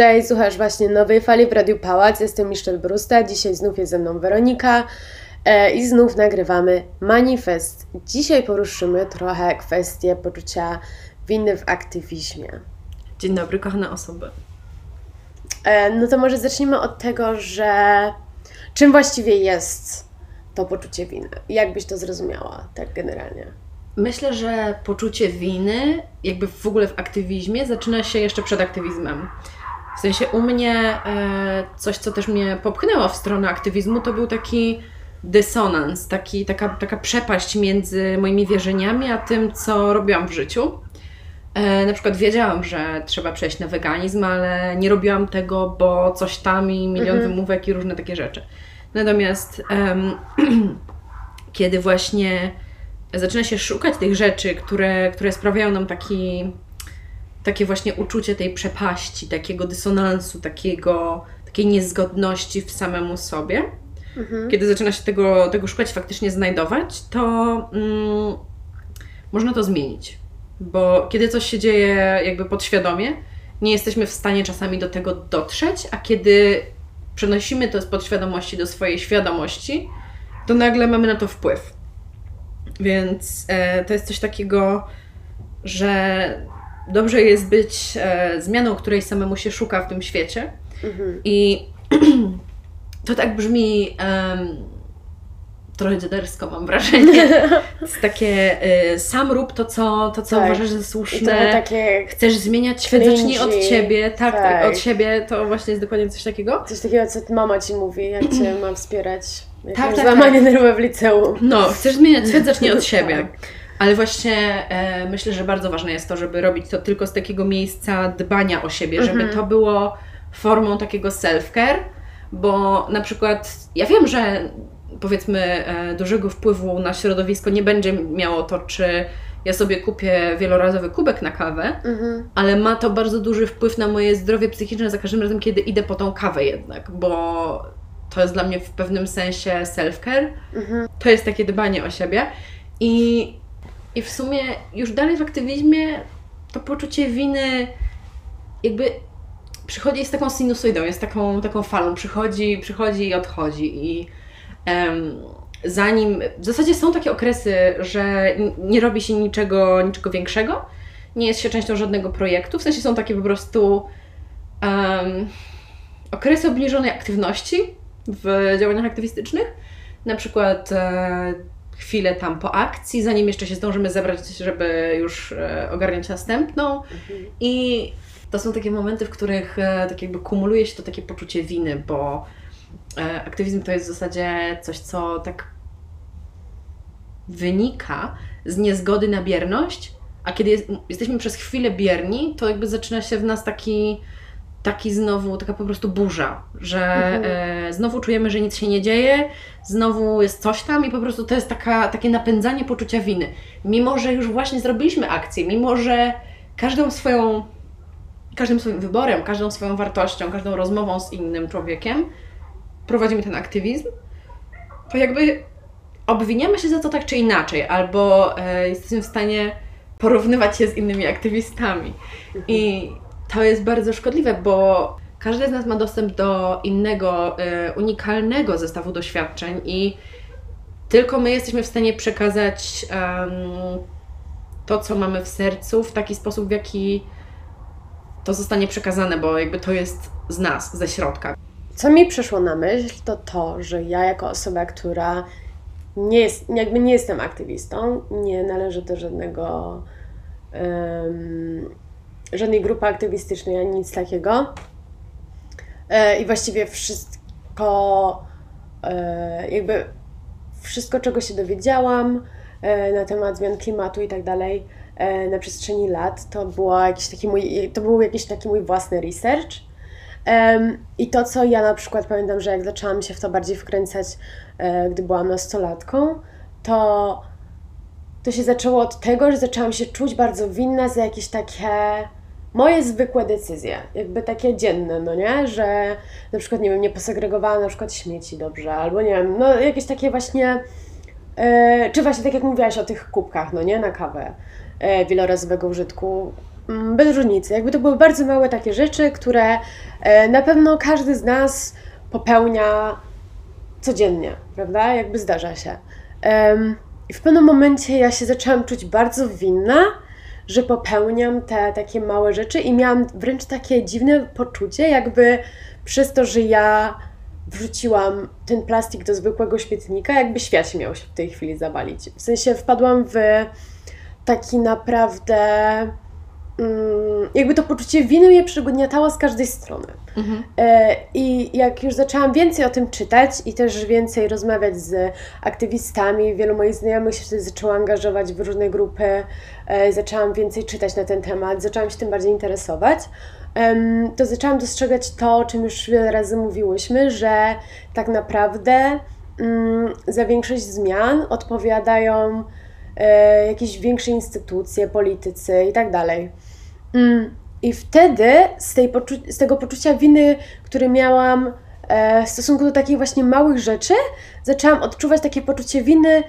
Cześć, słuchasz właśnie nowej fali w Radiu Pałac. Jestem Michelle Brusta. Dzisiaj znów jest ze mną Weronika e, i znów nagrywamy manifest. Dzisiaj poruszymy trochę kwestię poczucia winy w aktywizmie. Dzień dobry, kochane osoby. E, no to może zacznijmy od tego, że czym właściwie jest to poczucie winy? Jak byś to zrozumiała, tak generalnie? Myślę, że poczucie winy, jakby w ogóle w aktywizmie, zaczyna się jeszcze przed aktywizmem. W sensie u mnie e, coś, co też mnie popchnęło w stronę aktywizmu, to był taki dysonans, taki, taka, taka przepaść między moimi wierzeniami a tym, co robiłam w życiu. E, na przykład wiedziałam, że trzeba przejść na weganizm, ale nie robiłam tego, bo coś tam i milion Mhm. wymówek i różne takie rzeczy. Natomiast em, kiedy właśnie zaczyna się szukać tych rzeczy, które, które sprawiają nam taki, takie właśnie uczucie tej przepaści, takiego dysonansu, takiego, takiej niezgodności w samemu sobie, Mhm. kiedy zaczyna się tego, tego szukać, faktycznie znajdować, to mm, można to zmienić. Bo kiedy coś się dzieje jakby podświadomie, nie jesteśmy w stanie czasami do tego dotrzeć, a kiedy przenosimy to z podświadomości do swojej świadomości, to nagle mamy na to wpływ. Więc e, to jest coś takiego, że dobrze jest być e, zmianą, której samemu się szuka w tym świecie. Mhm. I to tak brzmi trochę dziadersko, mam wrażenie. To jest takie, y, sam rób to, co, to, co Tak. uważasz za słuszne. takie Chcesz zmieniać świat, zacznij od cringy. siebie. Tak, tak, Tak. od siebie to właśnie jest dokładnie coś takiego. coś takiego, co mama ci mówi, jak cię ma wspierać. Jak Tak, tak, złamanie nerwowe w liceum. No, chcesz zmieniać świat, zacznij od siebie. Tak. Ale właśnie e, myślę, że bardzo ważne jest to, żeby robić to tylko z takiego miejsca dbania o siebie, żeby Mhm. to było formą takiego self-care, bo na przykład ja wiem, że powiedzmy e, dużego wpływu na środowisko nie będzie miało to, czy ja sobie kupię wielorazowy kubek na kawę, Mhm. ale ma to bardzo duży wpływ na moje zdrowie psychiczne za każdym razem, kiedy idę po tą kawę jednak, bo to jest dla mnie w pewnym sensie self-care. Mhm. To jest takie dbanie o siebie. I, I w sumie już dalej w aktywizmie to poczucie winy jakby przychodzi z taką sinusoidą, jest taką, taką falą, przychodzi, przychodzi i odchodzi. I em, zanim, w zasadzie są takie okresy, że nie robi się niczego, niczego większego, nie jest się częścią żadnego projektu, w sensie są takie po prostu em, okresy obniżonej aktywności w działaniach aktywistycznych, na przykład e, chwilę tam po akcji, zanim jeszcze się zdążymy zebrać, żeby już e, ogarniać następną. I to są takie momenty, w których e, tak jakby kumuluje się to takie poczucie winy, bo e, aktywizm to jest w zasadzie coś, co tak wynika z niezgody na bierność, a kiedy jest, jesteśmy przez chwilę bierni, to jakby zaczyna się w nas taki, taki znowu, taka po prostu burza, że Mhm. e, znowu czujemy, że nic się nie dzieje, znowu jest coś tam i po prostu to jest taka, takie napędzanie poczucia winy. Mimo, że już właśnie zrobiliśmy akcję, mimo, że każdą swoją, każdym swoim wyborem, każdą swoją wartością, każdą rozmową z innym człowiekiem prowadzimy ten aktywizm, to jakby obwiniamy się za to tak czy inaczej, albo e, jesteśmy w stanie porównywać się z innymi aktywistami. I to jest bardzo szkodliwe, bo każdy z nas ma dostęp do innego, e, unikalnego zestawu doświadczeń i tylko my jesteśmy w stanie przekazać em, to, co mamy w sercu, w taki sposób, w jaki to zostanie przekazane, bo jakby to jest z nas, ze środka. Co mi przyszło na myśl, to to, że ja jako osoba, która nie jest, jakby nie jestem aktywistą, nie należę do żadnego em, żadnej grupy aktywistycznej ani nic takiego. E, I właściwie wszystko, e, jakby wszystko, czego się dowiedziałam e, na temat zmian klimatu i tak dalej na przestrzeni lat, to, była jakiś taki mój, to był jakiś taki mój własny research. I to, co ja na przykład pamiętam, że jak zaczęłam się w to bardziej wkręcać, gdy byłam nastolatką, to to się zaczęło od tego, że zaczęłam się czuć bardzo winna za jakieś takie moje zwykłe decyzje, jakby takie dzienne, no nie? Że na przykład, nie wiem, nie posegregowałam na przykład śmieci dobrze, albo nie wiem, no jakieś takie właśnie, e, czy właśnie tak jak mówiłaś o tych kubkach, no nie? Na kawę e, wielorazowego użytku, mm, bez różnicy. Jakby to były bardzo małe takie rzeczy, które e, na pewno każdy z nas popełnia codziennie, prawda? Jakby zdarza się. I w pewnym momencie ja się zaczęłam czuć bardzo winna, że popełniam te takie małe rzeczy i miałam wręcz takie dziwne poczucie, jakby przez to, że ja wrzuciłam ten plastik do zwykłego śmietnika, jakby świat się miał się w tej chwili zawalić. W sensie wpadłam w taki naprawdę. Mm, Jakby to poczucie winy mnie przygniatało z każdej strony. E, I jak już zaczęłam więcej o tym czytać i też więcej rozmawiać z aktywistami, wielu moich znajomych się wtedy zaczęło angażować w różne grupy, e, zaczęłam więcej czytać na ten temat, zaczęłam się tym bardziej interesować, to zaczęłam dostrzegać to, o czym już wiele razy mówiłyśmy, że tak naprawdę mm, za większość zmian odpowiadają e, jakieś większe instytucje, politycy i tak dalej. Mm, I wtedy z, tej z tego poczucia winy, które miałam e, w stosunku do takich właśnie małych rzeczy, zaczęłam odczuwać takie poczucie winy,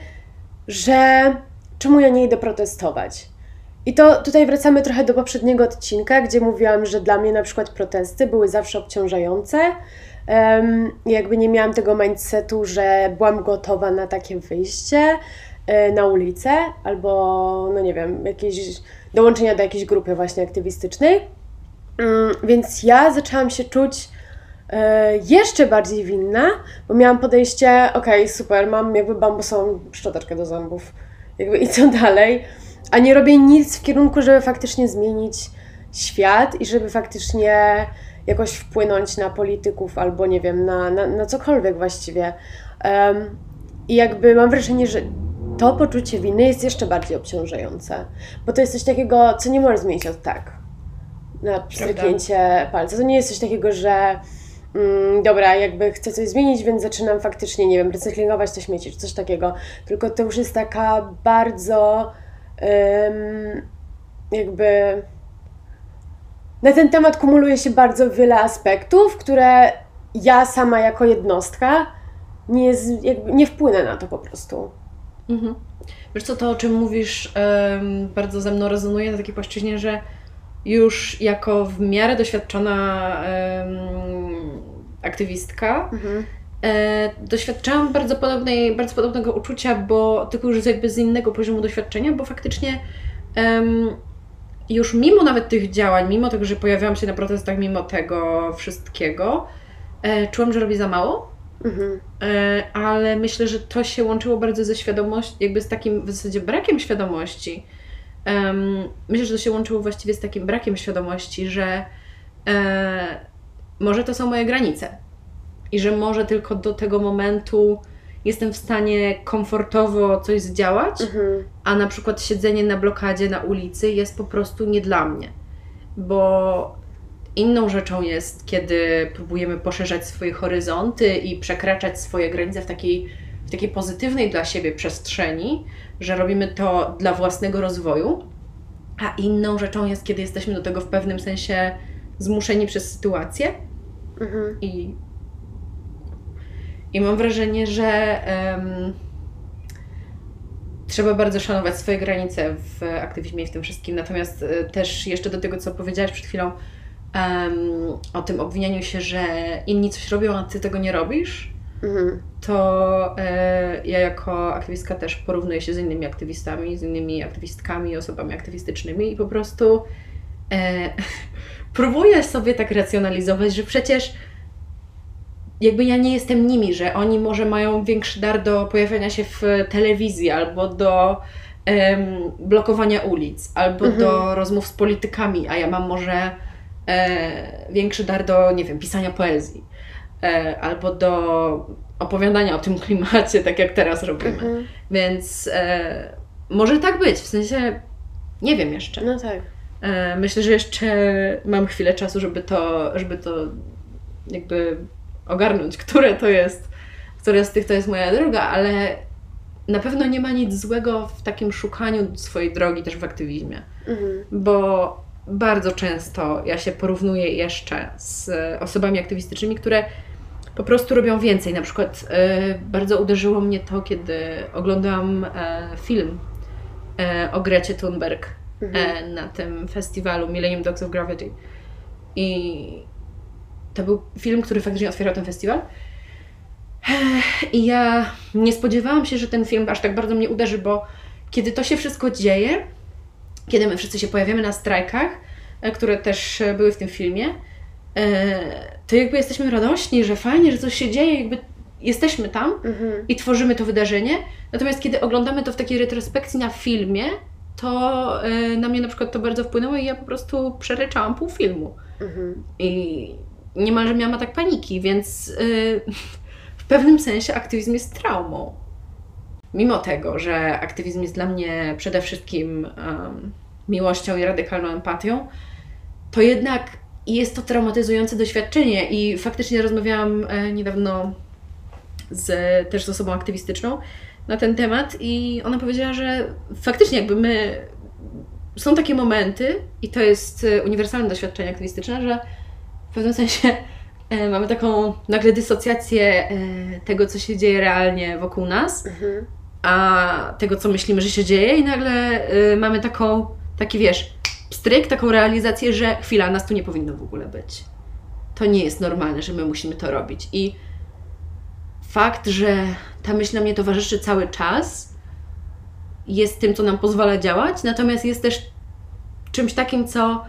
że czemu ja nie idę protestować. I to tutaj wracamy trochę do poprzedniego odcinka, gdzie mówiłam, że dla mnie na przykład protesty były zawsze obciążające. Um, jakby nie miałam tego mindsetu, że byłam gotowa na takie wyjście na ulicę albo, no nie wiem, jakieś dołączenia do jakiejś grupy właśnie aktywistycznej. Mm, Więc ja zaczęłam się czuć e, jeszcze bardziej winna, bo miałam podejście, okej, super, mam jakby bambusową szczoteczkę do zębów, jakby i co dalej, a nie robię nic w kierunku, żeby faktycznie zmienić świat i żeby faktycznie jakoś wpłynąć na polityków albo nie wiem, na, na, na cokolwiek właściwie. Em, I jakby mam wrażenie, że to poczucie winy jest jeszcze bardziej obciążające, bo to jest coś takiego, co nie możesz zmienić od tak na pstryknięcie palca. To nie jest coś takiego, że mm, dobra, jakby chcę coś zmienić, więc zaczynam faktycznie, nie wiem, recyklingować te śmieci, czy coś takiego. Tylko to już jest taka bardzo em, jakby na ten temat kumuluje się bardzo wiele aspektów, które ja sama jako jednostka nie, z, nie wpłynę na to po prostu. Mhm. Wiesz co, to o czym mówisz bardzo ze mną rezonuje na takiej płaszczyźnie, że już jako w miarę doświadczona em, aktywistka e, doświadczałam bardzo, podobnej, bardzo podobnego uczucia, bo tylko już jakby z innego poziomu doświadczenia, bo faktycznie em, już mimo nawet tych działań, mimo tego, że pojawiałam się na protestach, mimo tego wszystkiego, e, czułam, że robię za mało. Mhm. E, ale myślę, że to się łączyło bardzo ze świadomością, jakby z takim w zasadzie brakiem świadomości. Myślę, że to się łączyło właściwie z takim brakiem świadomości, że e, może to są moje granice i że może tylko do tego momentu jestem w stanie komfortowo coś zdziałać, Mhm. a na przykład siedzenie na blokadzie na ulicy jest po prostu nie dla mnie. Bo inną rzeczą jest, kiedy próbujemy poszerzać swoje horyzonty i przekraczać swoje granice w takiej, w takiej pozytywnej dla siebie przestrzeni, że robimy to dla własnego rozwoju, a inną rzeczą jest, kiedy jesteśmy do tego w pewnym sensie zmuszeni przez sytuację Mhm. i, i mam wrażenie, że em, trzeba bardzo szanować swoje granice w aktywizmie i w tym wszystkim. Natomiast e, też jeszcze do tego, co powiedziałaś przed chwilą em, o tym obwinianiu się, że inni coś robią, a ty tego nie robisz, Mhm. to e, ja jako aktywistka też porównuję się z innymi aktywistami, z innymi aktywistkami, osobami aktywistycznymi i po prostu e, próbuję sobie tak racjonalizować, że przecież jakby ja nie jestem nimi, że oni może mają większy dar do pojawiania się w telewizji albo do em, blokowania ulic, albo Mhm. do rozmów z politykami, a ja mam może e, większy dar do, nie wiem, pisania poezji e, albo do opowiadania o tym klimacie, tak jak teraz robimy. Mhm. Więc e, może tak być, w sensie nie wiem jeszcze. No tak. E, myślę, że jeszcze mam chwilę czasu, żeby to, żeby to jakby ogarnąć, które to jest, która z tych to jest moja droga, ale na pewno nie ma nic złego w takim szukaniu swojej drogi też w aktywizmie, Mhm. bo bardzo często ja się porównuję jeszcze z osobami aktywistycznymi, które po prostu robią więcej. Na przykład e, bardzo uderzyło mnie to, kiedy oglądałam e, film e, o Grecie Thunberg e, na tym festiwalu Millennium Dogs of Gravity. I to był film, który faktycznie otwierał ten festiwal. I ja nie spodziewałam się, że ten film aż tak bardzo mnie uderzy, bo kiedy to się wszystko dzieje, kiedy my wszyscy się pojawiamy na strajkach, e, które też e, były w tym filmie, e, to jakby jesteśmy radośni, że fajnie, że coś się dzieje, jakby jesteśmy tam Mhm. i tworzymy to wydarzenie. Natomiast kiedy oglądamy to w takiej retrospekcji na filmie, to na mnie na przykład to bardzo wpłynęło i ja po prostu przeryczałam pół filmu. Mhm. I niemalże miałam atak paniki, więc w pewnym sensie aktywizm jest traumą. Mimo tego, że aktywizm jest dla mnie przede wszystkim em, miłością i radykalną empatią, to jednak jest to traumatyzujące doświadczenie i faktycznie rozmawiałam e, niedawno z, też z osobą aktywistyczną na ten temat i ona powiedziała, że faktycznie jakby my są takie momenty i to jest e, uniwersalne doświadczenie aktywistyczne, że w pewnym sensie e, mamy taką nagle dysocjację tego, co się dzieje realnie wokół nas, Mhm. A tego, co myślimy, że się dzieje i nagle e, mamy taką, taki wiesz, pstryk, taką realizację, że chwila, nas tu nie powinno w ogóle być. To nie jest normalne, że my musimy to robić. I fakt, że ta myśl na mnie towarzyszy cały czas, jest tym, co nam pozwala działać, natomiast jest też czymś takim, co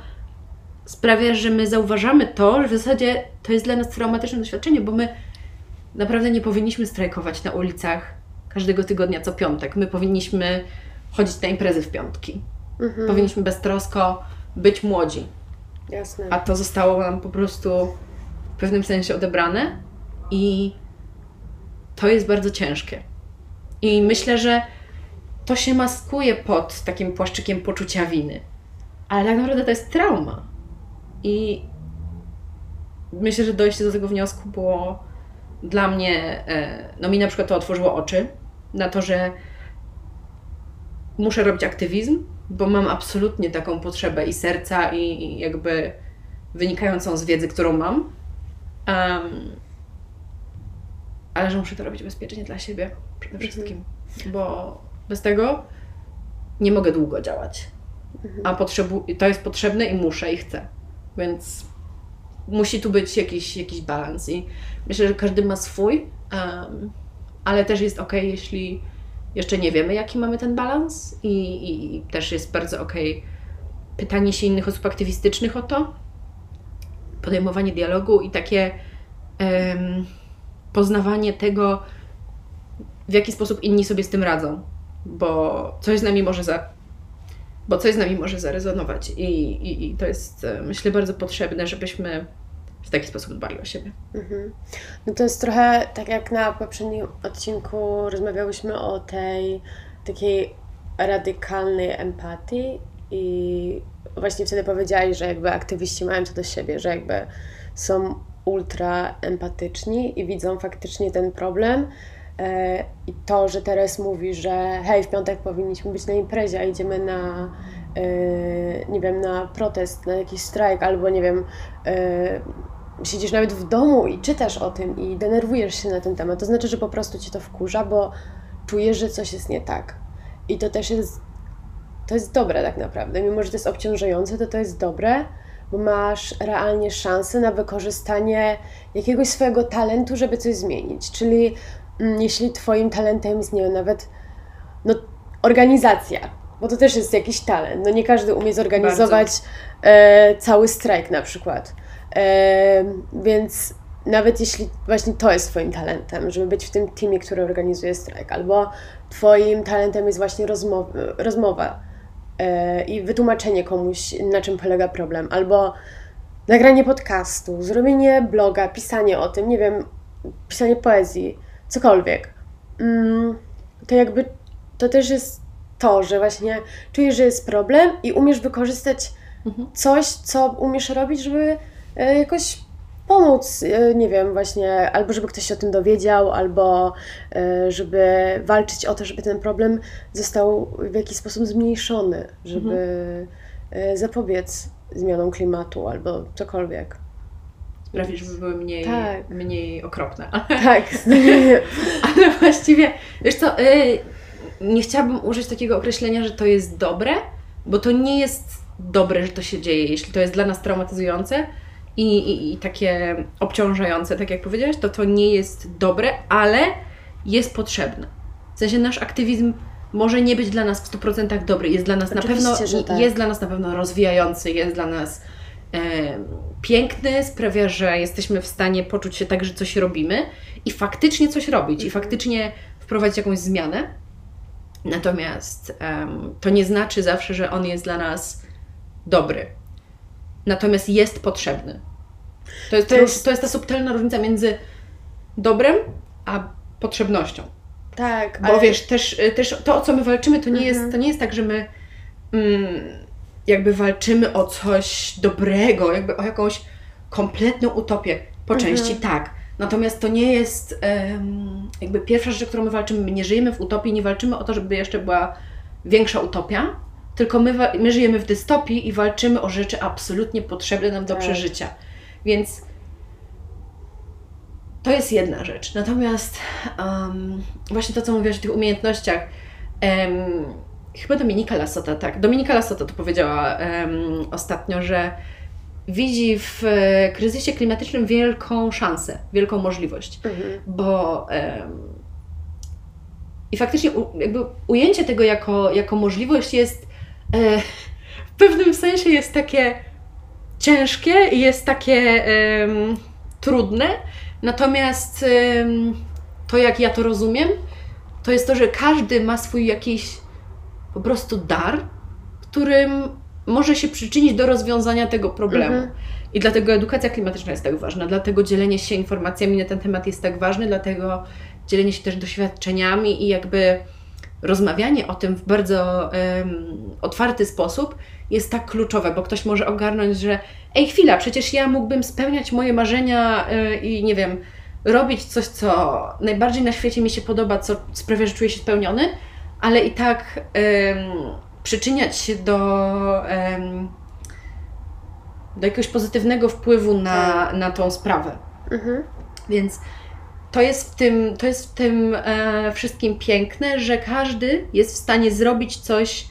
sprawia, że my zauważamy to, że w zasadzie to jest dla nas traumatyczne doświadczenie, bo my naprawdę nie powinniśmy strajkować na ulicach każdego tygodnia co piątek. My powinniśmy chodzić na imprezy w piątki. Mhm. Powinniśmy beztrosko być młodzi. Jasne. A to zostało nam po prostu w pewnym sensie odebrane i to jest bardzo ciężkie. I myślę, że to się maskuje pod takim płaszczykiem poczucia winy. Ale tak naprawdę to jest trauma. I myślę, że dojście do tego wniosku było dla mnie, e, no mi na przykład to otworzyło oczy na to, że muszę robić aktywizm, bo mam absolutnie taką potrzebę i serca, i, i jakby wynikającą z wiedzy, którą mam. Em, ale że muszę to robić bezpiecznie dla siebie przede wszystkim, bo bez tego nie mogę długo działać. A potrzebu- to jest potrzebne i muszę i chcę. Więc musi tu być jakiś, jakiś balans. I myślę, że każdy ma swój, em, ale też jest ok, jeśli jeszcze nie wiemy, jaki mamy ten balans. I, i, i też jest bardzo ok pytanie się innych osób aktywistycznych o to, podejmowanie dialogu i takie em, poznawanie tego, w jaki sposób inni sobie z tym radzą, bo coś z nami może za, bo coś z nami może zarezonować i, i, i to jest, e, myślę, bardzo potrzebne, żebyśmy w taki sposób dbali o siebie. Mhm. No to jest trochę tak jak na poprzednim odcinku rozmawiałyśmy o tej takiej radykalnej empatii i właśnie wtedy powiedziałaś, że jakby aktywiści mają to do siebie, że jakby są ultra empatyczni i widzą faktycznie ten problem. E, I to, że teraz mówi, że hej, w piątek powinniśmy być na imprezie, a idziemy na, e, nie wiem, na protest, na jakiś strajk, albo nie wiem, e, siedzisz nawet w domu i czytasz o tym i denerwujesz się na ten temat, to znaczy, że po prostu cię to wkurza, bo czujesz, że coś jest nie tak. I to też jest, to jest dobre tak naprawdę. Mimo, że to jest obciążające, to to jest dobre, bo masz realnie szansę na wykorzystanie jakiegoś swojego talentu, żeby coś zmienić. Czyli mm, jeśli twoim talentem jest, nie wiem, nawet no, organizacja, bo to też jest jakiś talent. No nie każdy umie zorganizować e, cały strajk na przykład. Więc nawet jeśli właśnie to jest Twoim talentem, żeby być w tym teamie, który organizuje strajk, albo Twoim talentem jest właśnie rozmowa, rozmowa e, i wytłumaczenie komuś, na czym polega problem, albo nagranie podcastu, zrobienie bloga, pisanie o tym, nie wiem, pisanie poezji, cokolwiek. Mm, to jakby to też jest to, że właśnie czujesz, że jest problem i umiesz wykorzystać Mhm. coś, co umiesz robić, żeby jakoś pomóc, e, nie wiem, właśnie, albo żeby ktoś się o tym dowiedział, albo e, żeby walczyć o to, żeby ten problem został w jakiś sposób zmniejszony, żeby e, zapobiec zmianom klimatu albo cokolwiek. Sprawić, żeby były mniej, Tak. mniej okropne. Tak, Ale właściwie, wiesz co, nie chciałabym użyć takiego określenia, że to jest dobre, bo to nie jest dobre, że to się dzieje. Jeśli to jest dla nas traumatyzujące i, i, i takie obciążające, tak jak powiedziałaś, to to nie jest dobre, ale jest potrzebne. W sensie nasz aktywizm może nie być dla nas w 100% dobry, jest dla nas Oczywiście, na pewno tak. jest dla nas na pewno rozwijający, jest dla nas e, piękny, sprawia, że jesteśmy w stanie poczuć się tak, że coś robimy i faktycznie coś robić i Mhm. faktycznie wprowadzić jakąś zmianę. Natomiast em, to nie znaczy zawsze, że on jest dla nas dobry. Natomiast jest potrzebny. To jest, To jest- to jest ta subtelna różnica między dobrem a potrzebnością. Tak, Bo wiesz, też, y, też to, o co my walczymy, to nie, Mhm. jest, to nie jest tak, że my mm, jakby walczymy o coś dobrego, jakby o jakąś kompletną utopię. Po Mhm. części tak. Natomiast to nie jest em, jakby pierwsza rzecz, o którą my walczymy. My nie żyjemy w utopii, nie walczymy o to, żeby jeszcze była większa utopia, tylko my, my żyjemy w dystopii i walczymy o rzeczy absolutnie potrzebne nam do Tak. przeżycia. Więc to jest jedna rzecz. Natomiast em, właśnie to, co mówiłaś o tych umiejętnościach, em, chyba Dominika Lasota, tak. Dominika Lasota to powiedziała em, ostatnio, że widzi w e, kryzysie klimatycznym wielką szansę, wielką możliwość, Mhm. bo i faktycznie u, jakby ujęcie tego jako, jako możliwość jest w pewnym sensie jest takie ciężkie i jest takie em, trudne, natomiast em, to jak ja to rozumiem, to jest to, że każdy ma swój jakiś po prostu dar, którym może się przyczynić do rozwiązania tego problemu. Mhm. I dlatego edukacja klimatyczna jest tak ważna, dlatego dzielenie się informacjami na ten temat jest tak ważne, dlatego dzielenie się też doświadczeniami i jakby rozmawianie o tym w bardzo em, otwarty sposób jest tak kluczowe, bo ktoś może ogarnąć, że ej chwila, przecież ja mógłbym spełniać moje marzenia y, i nie wiem, robić coś, co najbardziej na świecie mi się podoba, co sprawia, że czuję się spełniony, ale i tak przyczyniać się do, do jakiegoś pozytywnego wpływu na, na tą sprawę. Mhm. Więc to jest w tym, to jest w tym e, wszystkim piękne, że każdy jest w stanie zrobić coś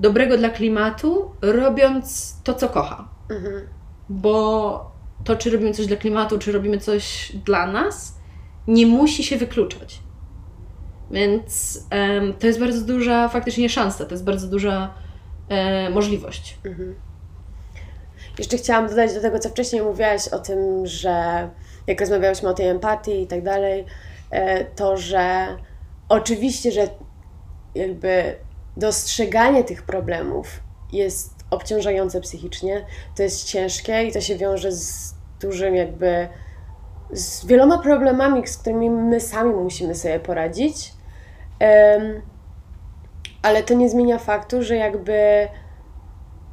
dobrego dla klimatu, robiąc to, co kocha. Mhm. Bo to, czy robimy coś dla klimatu, czy robimy coś dla nas, nie musi się wykluczać. Więc em, to jest bardzo duża faktycznie szansa, to jest bardzo duża e, możliwość. Mhm. Jeszcze chciałam dodać do tego, co wcześniej mówiłaś o tym, że jak rozmawiałyśmy o tej empatii i tak dalej, e, to że oczywiście, że jakby dostrzeganie tych problemów jest obciążające psychicznie, to jest ciężkie i to się wiąże z dużym jakby z wieloma problemami, z którymi my sami musimy sobie poradzić. Em, ale to nie zmienia faktu, że jakby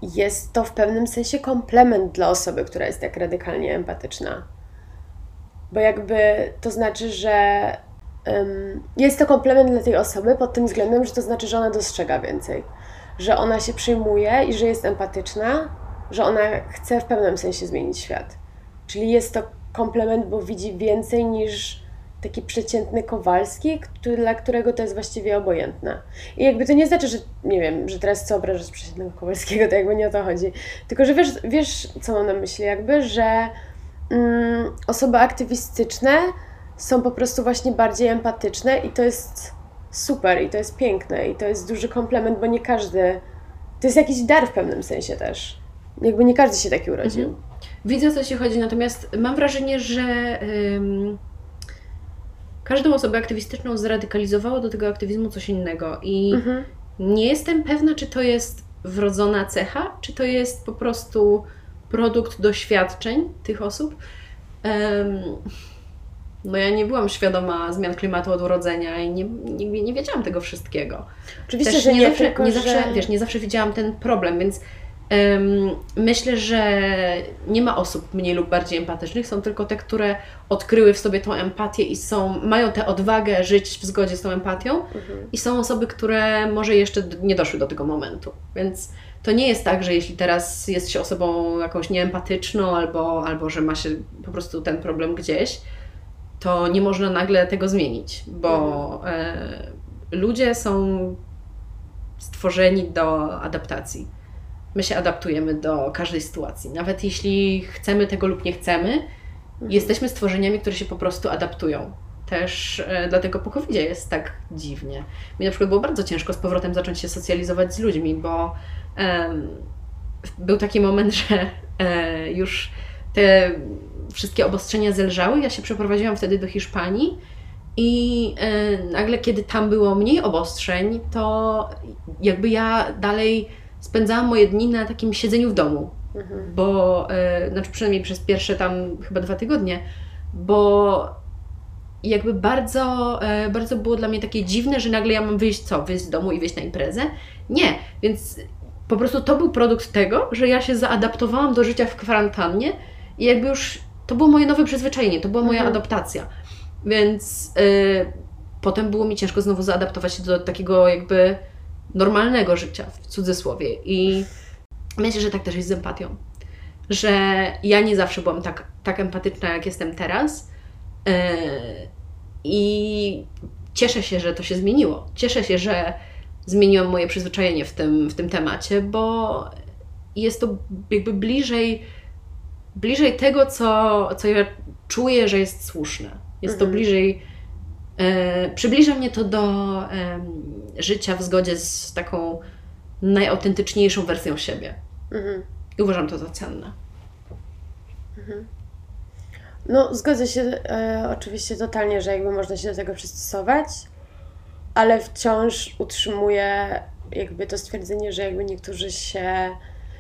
jest to w pewnym sensie komplement dla osoby, która jest tak radykalnie empatyczna. Bo jakby to znaczy, że em, jest to komplement dla tej osoby pod tym względem, że to znaczy, że ona dostrzega więcej. Że ona się przyjmuje i że jest empatyczna, że ona chce w pewnym sensie zmienić świat. Czyli jest to komplement, bo widzi więcej niż taki przeciętny Kowalski, który, dla którego to jest właściwie obojętne. I jakby to nie znaczy, że nie wiem, że teraz co obrażasz przeciętnego Kowalskiego, to jakby nie o to chodzi. Tylko, że wiesz, wiesz co mam na myśli, jakby, że mm, osoby aktywistyczne są po prostu właśnie bardziej empatyczne i to jest super i to jest piękne i to jest duży komplement, bo nie każdy, to jest jakiś dar w pewnym sensie też. Jakby nie każdy się taki urodził. Mhm. Widzę, o co Ci chodzi, natomiast mam wrażenie, że ym, każdą osobę aktywistyczną zradykalizowało do tego aktywizmu coś innego i Mhm. nie jestem pewna, czy to jest wrodzona cecha, czy to jest po prostu produkt doświadczeń tych osób. No ja nie byłam świadoma zmian klimatu od urodzenia i nie, nie, nie wiedziałam tego wszystkiego. Oczywiście, Też że nie, nie, zawsze, tylko, nie że... zawsze, wiesz, nie zawsze widziałam ten problem, więc em, myślę, że nie ma osób mniej lub bardziej empatycznych, są tylko te, które odkryły w sobie tą empatię i są, mają tę odwagę żyć w zgodzie z tą empatią Mhm. i są osoby, które może jeszcze nie doszły do tego momentu, więc to nie jest tak, że jeśli teraz jest się osobą jakąś nieempatyczną albo, albo że ma się po prostu ten problem gdzieś, to nie można nagle tego zmienić, bo e, ludzie są stworzeni do adaptacji. my się adaptujemy do każdej sytuacji. Nawet jeśli chcemy tego lub nie chcemy, mhm. jesteśmy stworzeniami, które się po prostu adaptują. Też e, dlatego po covid jest tak dziwnie. Mi na przykład było bardzo ciężko z powrotem zacząć się socjalizować z ludźmi, bo był taki moment, że e, już te wszystkie obostrzenia zelżały. Ja się przeprowadziłam wtedy do Hiszpanii i e, nagle, kiedy tam było mniej obostrzeń, to jakby ja dalej spędzałam moje dni na takim siedzeniu w domu. Mhm. Bo, e, znaczy przynajmniej przez pierwsze tam chyba dwa tygodnie, bo jakby bardzo, bardzo było dla mnie takie dziwne, że nagle ja mam wyjść co? Wyjść z domu i wyjść na imprezę? Nie, więc po prostu to był produkt tego, że ja się zaadaptowałam do życia w kwarantannie i jakby już to było moje nowe przyzwyczajenie, to była moja mhm. adaptacja. Więc y, potem było mi ciężko znowu zaadaptować się do takiego jakby normalnego życia, w cudzysłowie. I myślę, że tak też jest z empatią. Że ja nie zawsze byłam tak, tak empatyczna, jak jestem teraz. Y, I cieszę się, że to się zmieniło. Cieszę się, że zmieniłam moje przyzwyczajenie w tym, w tym temacie, bo jest to jakby bliżej, bliżej tego, co, co ja czuję, że jest słuszne. Jest mhm. to bliżej, e, przybliża mnie to do e, życia w zgodzie z taką najautentyczniejszą wersją siebie. Mhm. I uważam to za cenne. Mhm. No, zgodzę się e, oczywiście totalnie, że jakby można się do tego przystosować ale wciąż utrzymuję jakby to stwierdzenie, że jakby niektórzy się,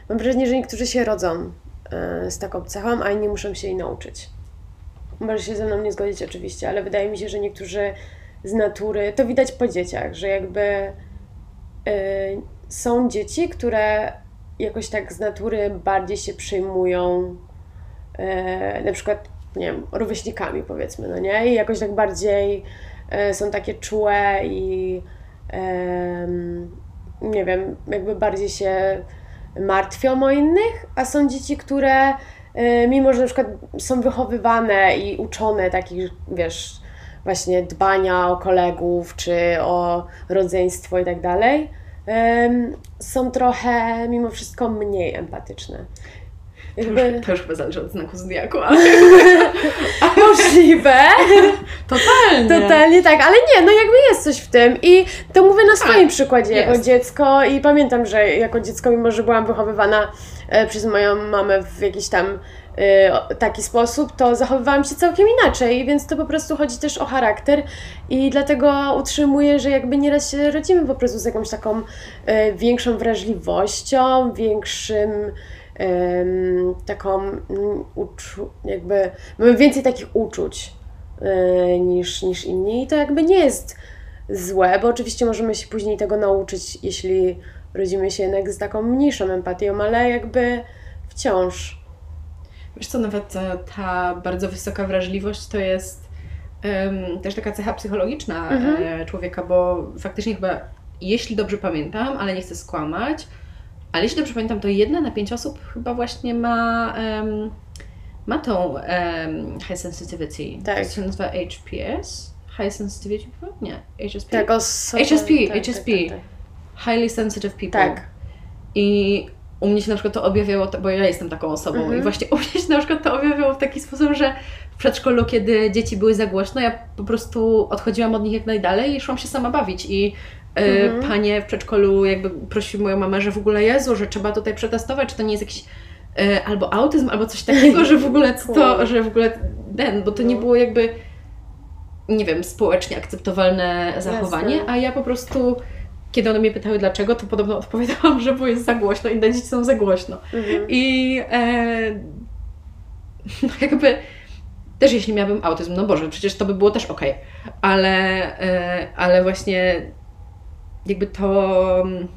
mam wrażenie, że niektórzy się rodzą e, z taką cechą, a inni muszą się jej nauczyć. Może się ze mną nie zgodzić oczywiście, ale wydaje mi się, że niektórzy z natury, to widać po dzieciach, że jakby y, są dzieci, które jakoś tak z natury bardziej się przejmują y, na przykład, nie wiem, rówieśnikami powiedzmy, no nie? I jakoś tak bardziej są takie czułe i nie wiem, jakby bardziej się martwią o innych, a są dzieci, które e, mimo, że na przykład są wychowywane i uczone takich, wiesz, właśnie dbania o kolegów, czy o rodzeństwo i tak dalej, są trochę mimo wszystko mniej empatyczne. Jakby... To, już, to już chyba zależy od znaku zodiaku, ale... Możliwe. Totalnie. Totalnie tak, ale nie, no jakby jest coś w tym i to mówię na swoim tak, przykładzie jest. jako dziecko i pamiętam, że jako dziecko, mimo że byłam wychowywana e, przez moją mamę w jakiś tam e, taki sposób, to zachowywałam się całkiem inaczej, więc to po prostu chodzi też o charakter i dlatego utrzymuję, że jakby nieraz się rodzimy po prostu z jakąś taką e, większą wrażliwością, większym taką uczu, jakby mamy więcej takich uczuć e, niż, niż inni i to jakby nie jest złe, bo oczywiście możemy się później tego nauczyć, jeśli rodzimy się jednak z taką mniejszą empatią, ale jakby wciąż. Wiesz co, nawet ta, ta bardzo wysoka wrażliwość to jest um, też taka cecha psychologiczna mhm. E, człowieka, bo faktycznie chyba, jeśli dobrze pamiętam, ale nie chcę skłamać, ale jeśli dobrze pamiętam, to jedna na pięć osób chyba właśnie ma, um, ma tą um, high sensitivity. Tak. To się nazywa HPS? High sensitivity people? Nie, HSP. Tak, HSP, tak, HSP. Tak, tak, tak, Highly sensitive people. Tak. I u mnie się na przykład to objawiało, bo ja jestem taką osobą mhm. i właśnie u mnie się na przykład to objawiało w taki sposób, że w przedszkolu, kiedy dzieci były za głośno, ja po prostu odchodziłam od nich jak najdalej i szłam się sama bawić i mhm. panie w przedszkolu jakby prosiły moją mamę, że w ogóle Jezu, że trzeba tutaj przetestować, czy to nie jest jakiś e, albo autyzm, albo coś takiego, że w ogóle to, że w ogóle ten, bo to nie no. było jakby nie wiem, społecznie akceptowalne zachowanie, Jasne. a ja po prostu kiedy one mnie pytały dlaczego, to podobno odpowiadałam, że bo jest za głośno, inne dzieci są za głośno. Mhm. I e, no jakby też jeśli miałabym autyzm, no Boże, przecież to by było też ok, ale, e, ale właśnie jakby to mm,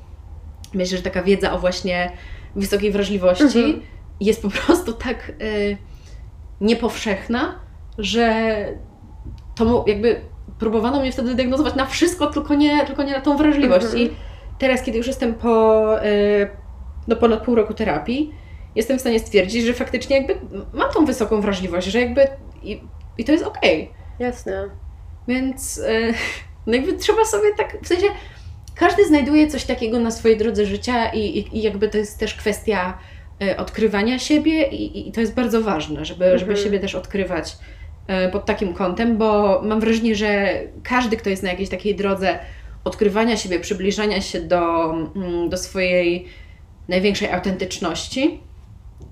myślę, że taka wiedza o właśnie wysokiej wrażliwości mhm. jest po prostu tak y, niepowszechna, że to jakby próbowano mnie wtedy diagnozować na wszystko, tylko nie, tylko nie na tą wrażliwość. Mhm. I teraz, kiedy już jestem po y, no ponad pół roku terapii, jestem w stanie stwierdzić, że faktycznie jakby mam tą wysoką wrażliwość, że jakby i, i to jest okej. Okay. Jasne. Więc y, no jakby trzeba sobie tak, w sensie każdy znajduje coś takiego na swojej drodze życia i, i, i jakby to jest też kwestia e, odkrywania siebie i, i to jest bardzo ważne, żeby, Mhm. żeby siebie też odkrywać e, pod takim kątem, bo mam wrażenie, że każdy, kto jest na jakiejś takiej drodze odkrywania siebie, przybliżania się do, mm, do swojej największej autentyczności,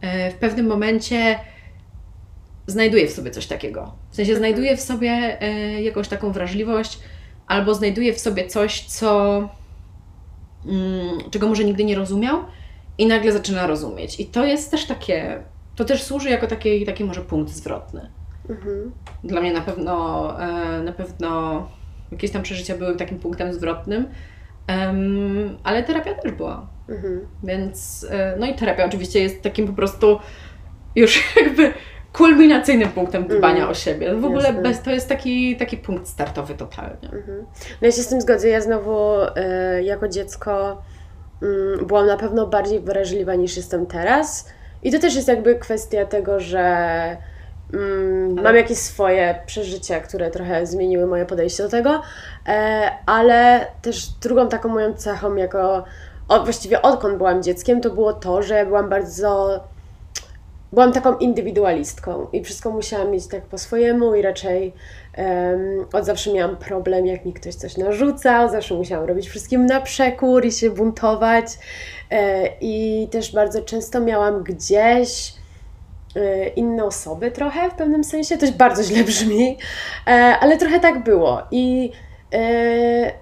e, w pewnym momencie znajduje w sobie coś takiego. W sensie znajduje w sobie jakąś taką wrażliwość, albo znajduje w sobie coś, co mm, czego może nigdy nie rozumiał i nagle zaczyna rozumieć. I to jest też takie, to też służy jako taki, taki może punkt zwrotny. Mhm. Dla mnie na pewno, e, na pewno jakieś tam przeżycia były takim punktem zwrotnym, ale terapia też była. Mhm. Więc, e, no i terapia oczywiście jest takim po prostu już jakby kulminacyjnym punktem dbania Mm, o siebie. W ogóle jasne. bez, to jest taki, taki punkt startowy totalnie. Mhm. No ja się z tym zgodzę. Ja znowu e, jako dziecko mm, byłam na pewno bardziej wrażliwa niż jestem teraz. I to też jest jakby kwestia tego, że mm, mam jakieś swoje przeżycia, które trochę zmieniły moje podejście do tego, e, ale też drugą taką moją cechą jako, o, właściwie odkąd byłam dzieckiem, to było to, że byłam bardzo byłam taką indywidualistką i wszystko musiałam mieć tak po swojemu i raczej em, od zawsze miałam problem, jak mi ktoś coś narzucał, zawsze musiałam robić wszystkim na przekór i się buntować. E, i też bardzo często miałam gdzieś e, inne osoby trochę w pewnym sensie, to bardzo źle brzmi, e, ale trochę tak było. I e,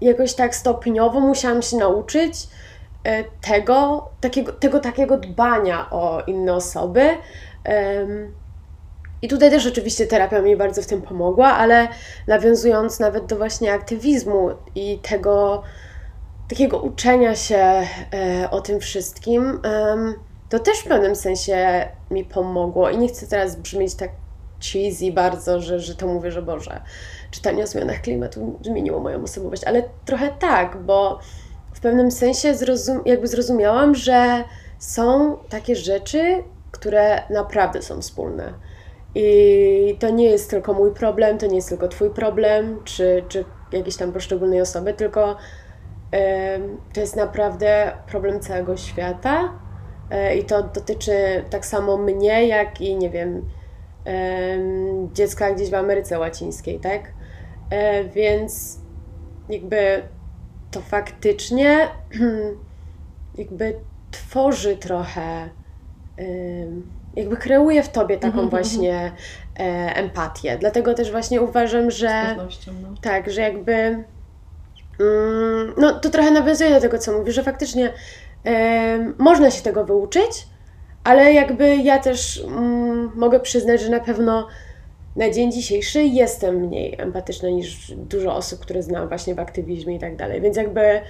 jakoś tak stopniowo musiałam się nauczyć tego takiego, tego takiego dbania o inne osoby. I tutaj też oczywiście terapia mi bardzo w tym pomogła, ale nawiązując nawet do właśnie aktywizmu i tego takiego uczenia się e, o tym wszystkim, to też w pewnym sensie mi pomogło. I nie chcę teraz brzmieć tak cheesy bardzo, że, że to mówię, że Boże, czytanie o zmianach klimatu zmieniło moją osobowość, ale trochę tak, bo w pewnym sensie zrozum- jakby zrozumiałam, że są takie rzeczy, które naprawdę są wspólne. I to nie jest tylko mój problem, to nie jest tylko Twój problem, czy, czy jakiejś tam poszczególnej osoby, tylko to jest naprawdę problem całego świata. E, I to dotyczy tak samo mnie, jak i nie wiem, em, dziecka gdzieś w Ameryce Łacińskiej, tak? E, Więc jakby to faktycznie jakby tworzy trochę, jakby kreuje w tobie taką Mhm, właśnie e, empatię. Dlatego też właśnie uważam, że no. tak, że jakby mm, no to trochę nawiązuje do tego, co mówisz, że faktycznie można się tego wyuczyć, ale jakby ja też mm, mogę przyznać, że na pewno na dzień dzisiejszy jestem mniej empatyczna niż dużo osób, które znam właśnie w aktywizmie i tak dalej. Więc jakby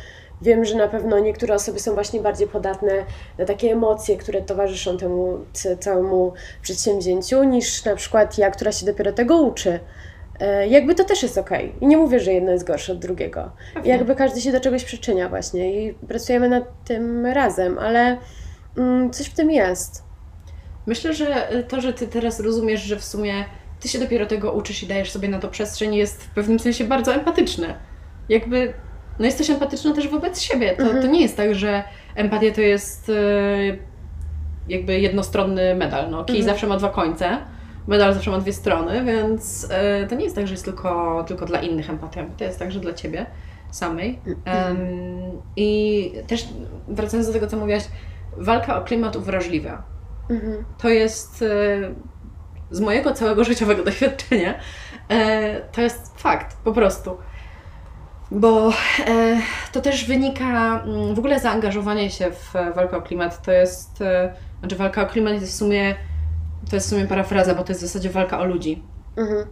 wiem, że na pewno niektóre osoby są właśnie bardziej podatne na takie emocje, które towarzyszą temu całemu przedsięwzięciu, niż na przykład ja, która się dopiero tego uczy. E, Jakby to też jest okej. I nie mówię, że jedno jest gorsze od drugiego. Pewnie. Jakby każdy się do czegoś przyczynia właśnie i pracujemy nad tym razem, ale mm, coś w tym jest. Myślę, że to, że Ty teraz rozumiesz, że w sumie Ty się dopiero tego uczysz i dajesz sobie na to przestrzeń, jest w pewnym sensie bardzo empatyczne. Jakby, no jesteś empatyczna też wobec siebie. To, Mhm. to nie jest tak, że empatia to jest e, jakby jednostronny medal. No, kij Mhm. zawsze ma dwa końce, medal zawsze ma dwie strony, więc e, to nie jest tak, że jest tylko, tylko dla innych empatia. To jest także dla Ciebie samej. Em, I też wracając do tego, co mówiłaś, walka o klimat uwrażliwia. Mhm. To jest e, z mojego całego życiowego doświadczenia. e, To jest fakt, po prostu. Bo e, to też wynika, mm, w ogóle zaangażowanie się w e, walkę o klimat to jest, znaczy walka o klimat jest w sumie, to jest w sumie parafraza, bo to jest w zasadzie walka o ludzi. Mhm.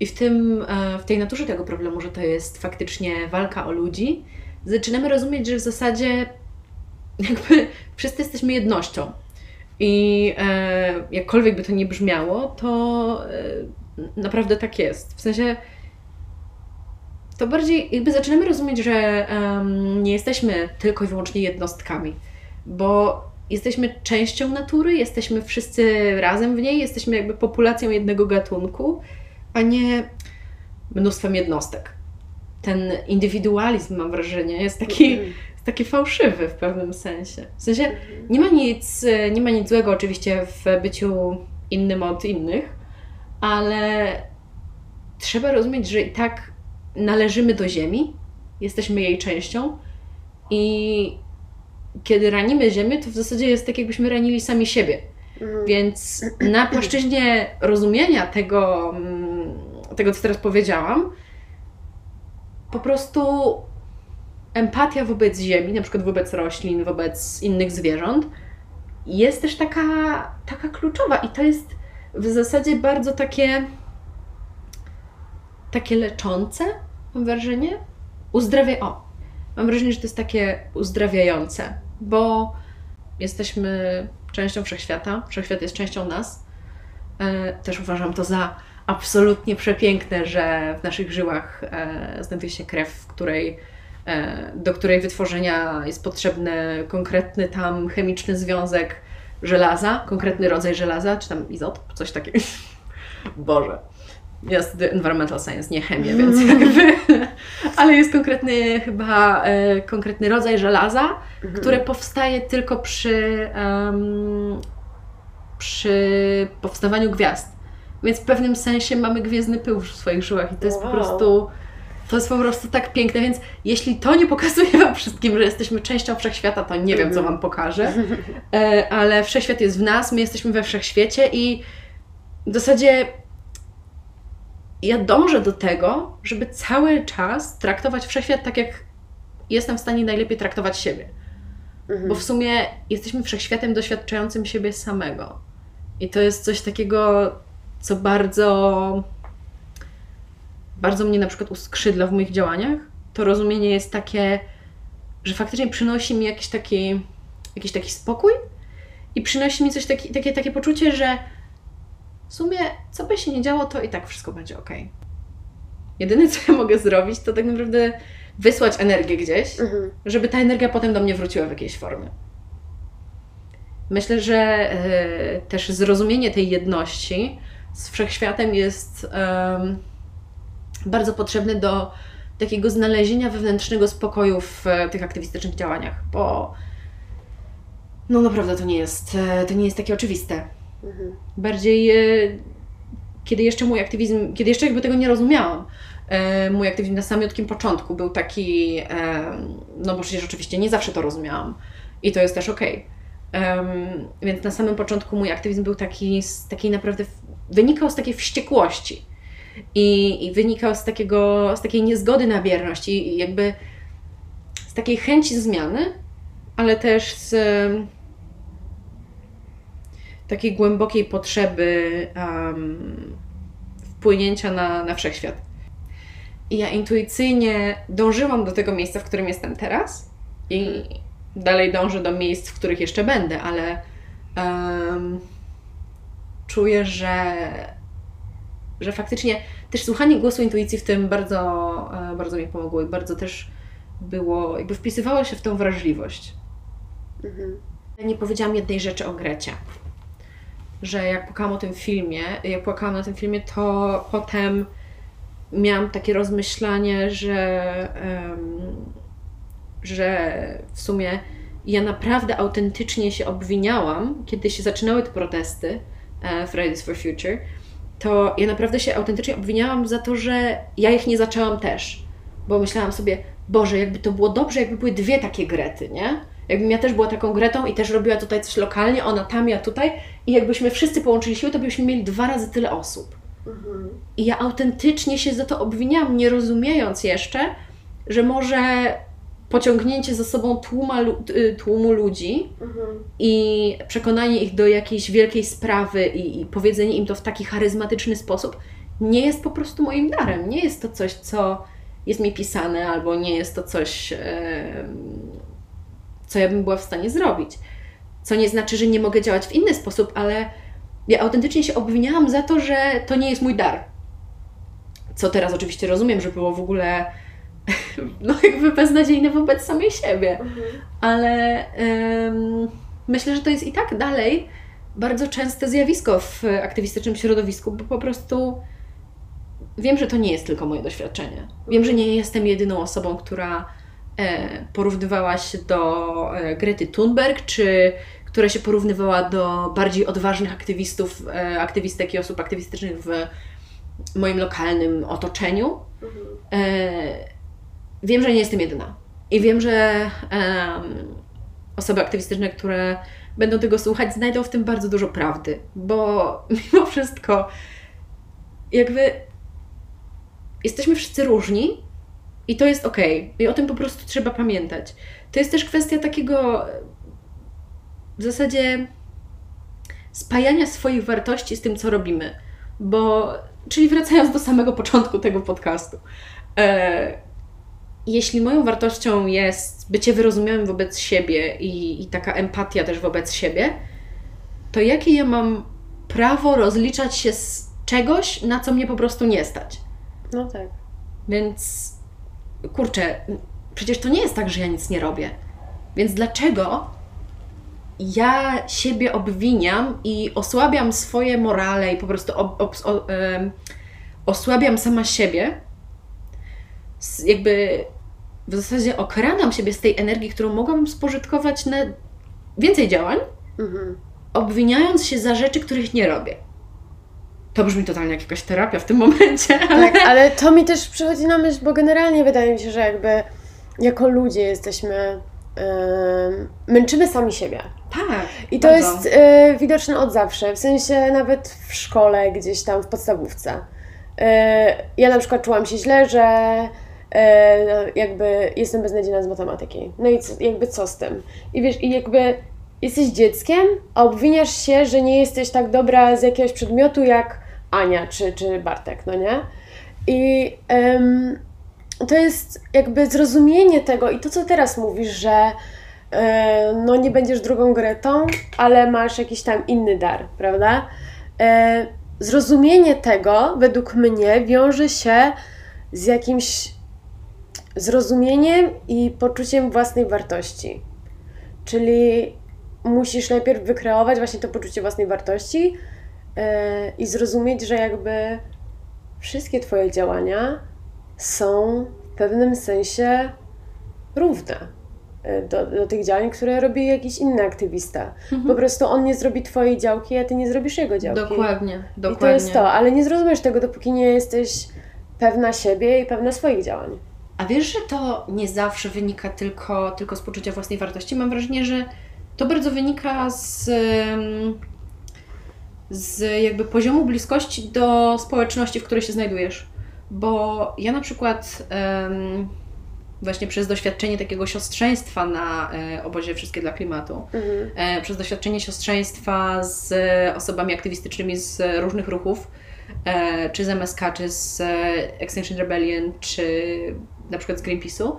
I w, tym, w tej naturze tego problemu, że to jest faktycznie walka o ludzi, zaczynamy rozumieć, że w zasadzie jakby wszyscy jesteśmy jednością. I e, jakkolwiek by to nie brzmiało, to e, naprawdę tak jest. W sensie to bardziej jakby zaczynamy rozumieć, że nie jesteśmy tylko i wyłącznie jednostkami, bo jesteśmy częścią natury, jesteśmy wszyscy razem w niej, jesteśmy jakby populacją jednego gatunku, a nie mnóstwem jednostek. ten indywidualizm, mam wrażenie, jest taki, Mhm. Taki fałszywy w pewnym sensie. W sensie nie ma nic, nie ma nic złego oczywiście w byciu innym od innych, ale trzeba rozumieć, że i tak należymy do Ziemi, jesteśmy jej częścią i kiedy ranimy Ziemię, to w zasadzie jest tak, jakbyśmy ranili sami siebie. Mhm. Więc na płaszczyźnie rozumienia tego, mm, tego, co teraz powiedziałam, po prostu empatia wobec ziemi, na przykład wobec roślin, wobec innych zwierząt, jest też taka, taka kluczowa i to jest w zasadzie bardzo takie takie leczące, mam wrażenie. Uzdrawia... O, mam wrażenie, że to jest takie uzdrawiające, bo jesteśmy częścią wszechświata, wszechświat jest częścią nas. E, Też uważam to za absolutnie przepiękne, że w naszych żyłach e, znajduje się krew, w której, do której wytworzenia jest potrzebny konkretny tam chemiczny związek żelaza, konkretny rodzaj żelaza, czy tam izotop, coś takiego. Boże. Ja studiuję environmental science, nie chemię, więc jakby... Ale jest konkretny chyba, e, konkretny rodzaj żelaza, które powstaje tylko przy, em, przy powstawaniu gwiazd. Więc w pewnym sensie mamy gwiezdny pył w swoich żyłach i to jest po Wow. prostu to jest po prostu tak piękne, więc jeśli to nie pokazuje Wam wszystkim, że jesteśmy częścią wszechświata, to nie wiem, co Wam pokaże, ale wszechświat jest w nas, my jesteśmy we wszechświecie i w zasadzie ja dążę do tego, żeby cały czas traktować wszechświat tak, jak jestem w stanie najlepiej traktować siebie. Bo w sumie jesteśmy wszechświatem doświadczającym siebie samego. I to jest coś takiego, co bardzo, bardzo mnie na przykład uskrzydla w moich działaniach. To rozumienie jest takie, że faktycznie przynosi mi jakiś taki, jakiś taki spokój i przynosi mi coś taki, takie, takie poczucie, że w sumie co by się nie działo, to i tak wszystko będzie ok. Jedyne, co ja mogę zrobić, to tak naprawdę wysłać energię gdzieś, Mhm. żeby ta energia potem do mnie wróciła w jakiejś formie. Myślę, że e, też zrozumienie tej jedności z wszechświatem jest em, bardzo potrzebne do takiego znalezienia wewnętrznego spokoju w e, tych aktywistycznych działaniach, bo no naprawdę to nie jest, e, to nie jest takie oczywiste. Mhm. Bardziej, e, kiedy jeszcze mój aktywizm, kiedy jeszcze jakby tego nie rozumiałam, mój aktywizm na samiutkim początku był taki, no bo przecież oczywiście nie zawsze to rozumiałam i to jest też okej. Em, więc na samym początku mój aktywizm był taki, z takiej naprawdę, wynikał z takiej wściekłości i, i wynikał z, takiego, z takiej niezgody na bierność i, i jakby z takiej chęci zmiany, ale też z takiej głębokiej potrzeby em, wpłynięcia na, na wszechświat. I ja intuicyjnie dążyłam do tego miejsca, w którym jestem teraz i dalej dążę do miejsc, w których jeszcze będę, ale em, czuję, że, że faktycznie też słuchanie głosu intuicji w tym bardzo, e, bardzo mi pomogło i bardzo też było, jakby wpisywało się w tą wrażliwość. Mhm. Ja nie powiedziałam jednej rzeczy o Grecie. Że jak płakałam o tym filmie, jak płakałam na tym filmie, to potem miałam takie rozmyślanie, że, em, że w sumie ja naprawdę autentycznie się obwiniałam, kiedy się zaczynały te protesty e, Fridays for Future, to ja naprawdę się autentycznie obwiniałam za to, że ja ich nie zaczęłam też. Bo myślałam sobie, Boże, jakby to było dobrze, jakby były dwie takie Grety, nie? Jakbym ja też była taką Gretą i też robiła tutaj coś lokalnie, ona tam, ja tutaj i jakbyśmy wszyscy połączyli siły, to byśmy mieli dwa razy tyle osób. Mhm. I ja autentycznie się za to obwiniałam, nie rozumiejąc jeszcze, że może pociągnięcie za sobą tłuma, y, tłumu ludzi Mhm. i przekonanie ich do jakiejś wielkiej sprawy i, i powiedzenie im to w taki charyzmatyczny sposób nie jest po prostu moim darem. Nie jest to coś, co jest mi pisane, albo nie jest to coś, co ja bym była w stanie zrobić. Co nie znaczy, że nie mogę działać w inny sposób, ale ja autentycznie się obwiniałam za to, że to nie jest mój dar. Co teraz oczywiście rozumiem, że było w ogóle no jakby beznadziejne wobec samej siebie Mhm. ale myślę, że to jest i tak dalej bardzo częste zjawisko w aktywistycznym środowisku, bo po prostu wiem, że to nie jest tylko moje doświadczenie. Wiem, że nie jestem jedyną osobą, która e, porównywała się do e, Grety Thunberg, czy która się porównywała do bardziej odważnych aktywistów, e, aktywistek i osób aktywistycznych w moim lokalnym otoczeniu. E, wiem, że nie jestem jedyna. I wiem, że em, osoby aktywistyczne, które będą tego słuchać, znajdą w tym bardzo dużo prawdy, bo mimo wszystko, jakby jesteśmy wszyscy różni i to jest ok. I o tym po prostu trzeba pamiętać. To jest też kwestia takiego w zasadzie spajania swoich wartości z tym, co robimy. Bo, czyli wracając do samego początku tego podcastu, e, jeśli moją wartością jest bycie wyrozumiałym wobec siebie i, i taka empatia też wobec siebie, to jakie ja mam prawo rozliczać się z czegoś, na co mnie po prostu nie stać? No tak. Więc kurczę, przecież to nie jest tak, że ja nic nie robię. Więc dlaczego ja siebie obwiniam i osłabiam swoje morale i po prostu ob, ob, o, em, osłabiam sama siebie? Jakby w zasadzie okradam siebie z tej energii, którą mogłabym spożytkować na więcej działań, Mhm. obwiniając się za rzeczy, których nie robię. To brzmi totalnie jak jakaś terapia w tym momencie, ale Tak, ale to mi też przychodzi na myśl, bo generalnie wydaje mi się, że jakby jako ludzie jesteśmy, em, męczymy sami siebie. tak. I to bardzo. jest e, widoczne od zawsze, w sensie nawet w szkole, gdzieś tam w podstawówce. E, ja na przykład czułam się źle, że jakby jestem beznadziejna z matematyki. No i co, jakby co z tym? I wiesz, i jakby jesteś dzieckiem, a obwiniasz się, że nie jesteś tak dobra z jakiegoś przedmiotu jak Ania czy, czy Bartek, no nie? I to jest jakby zrozumienie tego i to, co teraz mówisz, że e, no nie będziesz drugą Gretą, ale masz jakiś tam inny dar, prawda? E, zrozumienie tego, według mnie, wiąże się z jakimś zrozumieniem i poczuciem własnej wartości. Czyli musisz najpierw wykreować właśnie to poczucie własnej wartości e, i zrozumieć, że jakby wszystkie Twoje działania są w pewnym sensie równe e, do, do tych działań, które robi jakiś inny aktywista. Po prostu on nie zrobi Twojej działki, a Ty nie zrobisz jego działki. Dokładnie, dokładnie. I to jest to, ale nie zrozumiesz tego, dopóki nie jesteś pewna siebie i pewna swoich działań. A wiesz, że to nie zawsze wynika tylko, tylko z poczucia własnej wartości? Mam wrażenie, że to bardzo wynika z, z jakby poziomu bliskości do społeczności, w której się znajdujesz. Bo ja na przykład właśnie przez doświadczenie takiego siostrzeństwa na e, obozie Wszystkie dla Klimatu, Mhm. e, przez doświadczenie siostrzeństwa z osobami aktywistycznymi z różnych ruchów, e, czy z MSK, czy z Extinction Rebellion, czy na przykład z Greenpeace'u,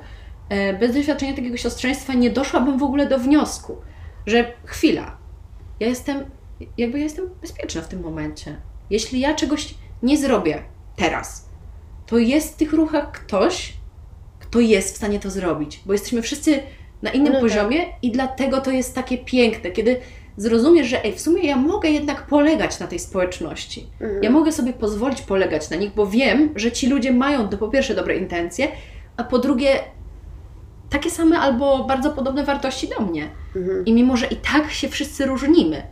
e, bez doświadczenia takiego siostrzeństwa nie doszłabym w ogóle do wniosku, że chwila, ja jestem, jakby ja jestem bezpieczna w tym momencie. Jeśli ja czegoś nie zrobię teraz, to jest w tych ruchach ktoś, kto jest w stanie to zrobić, bo jesteśmy wszyscy na innym No tak. poziomie i dlatego to jest takie piękne, kiedy zrozumiesz, że ej, w sumie ja mogę jednak polegać na tej społeczności. Mhm. Ja mogę sobie pozwolić polegać na nich, bo wiem, że ci ludzie mają do, po pierwsze dobre intencje, a po drugie takie same albo bardzo podobne wartości do mnie. Mhm. I mimo, że i tak się wszyscy różnimy,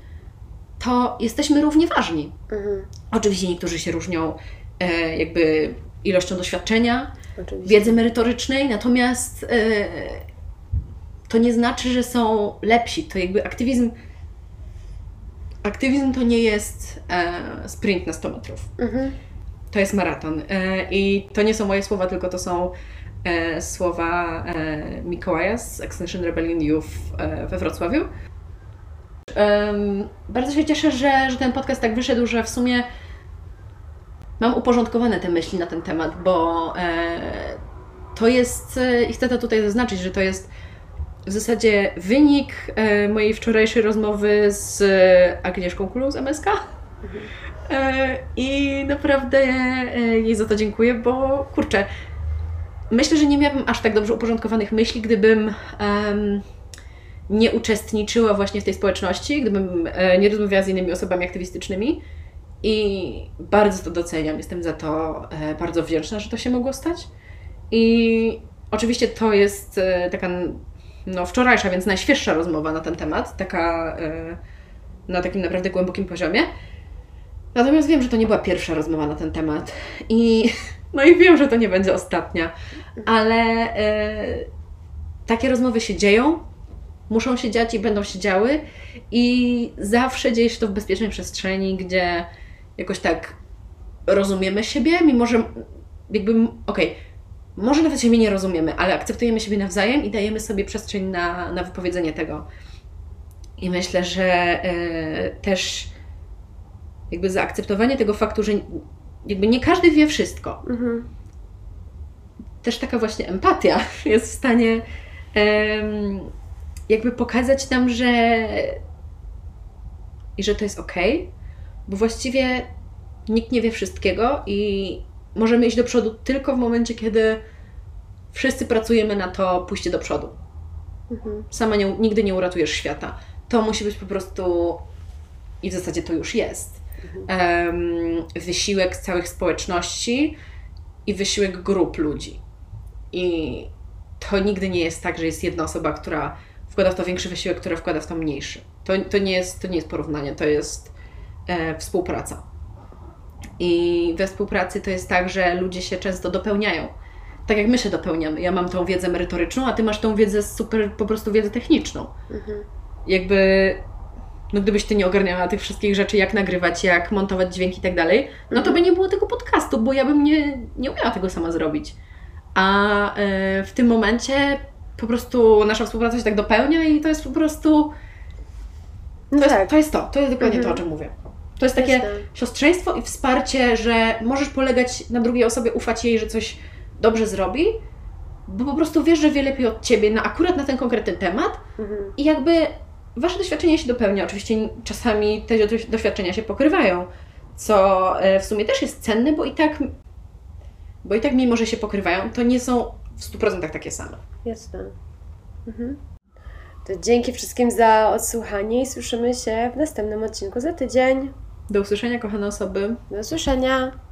to jesteśmy równie ważni. Mhm. Oczywiście niektórzy się różnią e, jakby ilością doświadczenia, Oczywiście. wiedzy merytorycznej, natomiast e, to nie znaczy, że są lepsi. To jakby aktywizm. Aktywizm to nie jest e, sprint na 100 metrów. Mhm. To jest maraton. E, I to nie są moje słowa, tylko to są słowa e, Mikołaja z Extinction Rebellion Youth e, we Wrocławiu. Bardzo się cieszę, że, że ten podcast tak wyszedł, że w sumie mam uporządkowane te myśli na ten temat, bo e, to jest, e, i chcę to tutaj zaznaczyć, że to jest w zasadzie wynik e, mojej wczorajszej rozmowy z Agnieszką Kulą z MSK. E, I naprawdę e, jej za to dziękuję, bo kurczę, myślę, że nie miałabym aż tak dobrze uporządkowanych myśli, gdybym em, nie uczestniczyła właśnie w tej społeczności, gdybym e, nie rozmawiała z innymi osobami aktywistycznymi I bardzo to doceniam. Jestem za to e, bardzo wdzięczna, że to się mogło stać. I oczywiście to jest e, taka no, wczorajsza, więc najświeższa rozmowa na ten temat, taka na takim naprawdę głębokim poziomie. Natomiast wiem, że to nie była pierwsza rozmowa na ten temat. I no i wiem, że to nie będzie ostatnia, ale e, takie rozmowy się dzieją, muszą się dziać i będą się działy. I zawsze dzieje się to w bezpiecznej przestrzeni, gdzie jakoś tak rozumiemy siebie, mimo że jakby, okej, okay, może nawet siebie nie rozumiemy, ale akceptujemy siebie nawzajem i dajemy sobie przestrzeń na, na wypowiedzenie tego. I myślę, że e, też jakby zaakceptowanie tego faktu, że jakby nie każdy wie wszystko. Mhm. Też taka właśnie empatia jest w stanie jakby pokazać nam, że i że to jest ok, bo właściwie nikt nie wie wszystkiego i możemy iść do przodu tylko w momencie, kiedy wszyscy pracujemy na to pójście do przodu. Mhm. Sama nie, nigdy nie uratujesz świata. To musi być po prostu i w zasadzie to już jest. Wysiłek całych społeczności i wysiłek grup ludzi. I to nigdy nie jest tak, że jest jedna osoba, która wkłada w to większy wysiłek, która wkłada w to mniejszy. To, to, nie, jest, to nie jest porównanie, to jest e, współpraca. I we współpracy to jest tak, że ludzie się często dopełniają. Tak jak my się dopełniamy. Ja mam tą wiedzę merytoryczną, a ty masz tą wiedzę super, po prostu wiedzę techniczną. Mhm. Jakby, no gdybyś ty nie ogarniała tych wszystkich rzeczy, jak nagrywać, jak montować dźwięki i tak dalej, no to mhm. by nie było tego podcastu, bo ja bym nie, nie umiała tego sama zrobić. A y, w tym momencie po prostu nasza współpraca się tak dopełnia i to jest po prostu. To, no jest, tak. to jest to, to jest dokładnie mhm. to, o czym mówię. To jest takie Jestem. siostrzeństwo i wsparcie, że możesz polegać na drugiej osobie, ufać jej, że coś dobrze zrobi, bo po prostu wiesz, że wie lepiej od ciebie na akurat na ten konkretny temat mhm. i jakby wasze doświadczenie się dopełnia. Oczywiście czasami te doświadczenia się pokrywają, co e, w sumie też jest cenne, bo i tak, bo i tak mimo, że się pokrywają, to nie są w 100% takie same. Jasne. Mhm. To dzięki wszystkim za odsłuchanie i słyszymy się w następnym odcinku za tydzień. Do usłyszenia, kochane osoby. Do usłyszenia.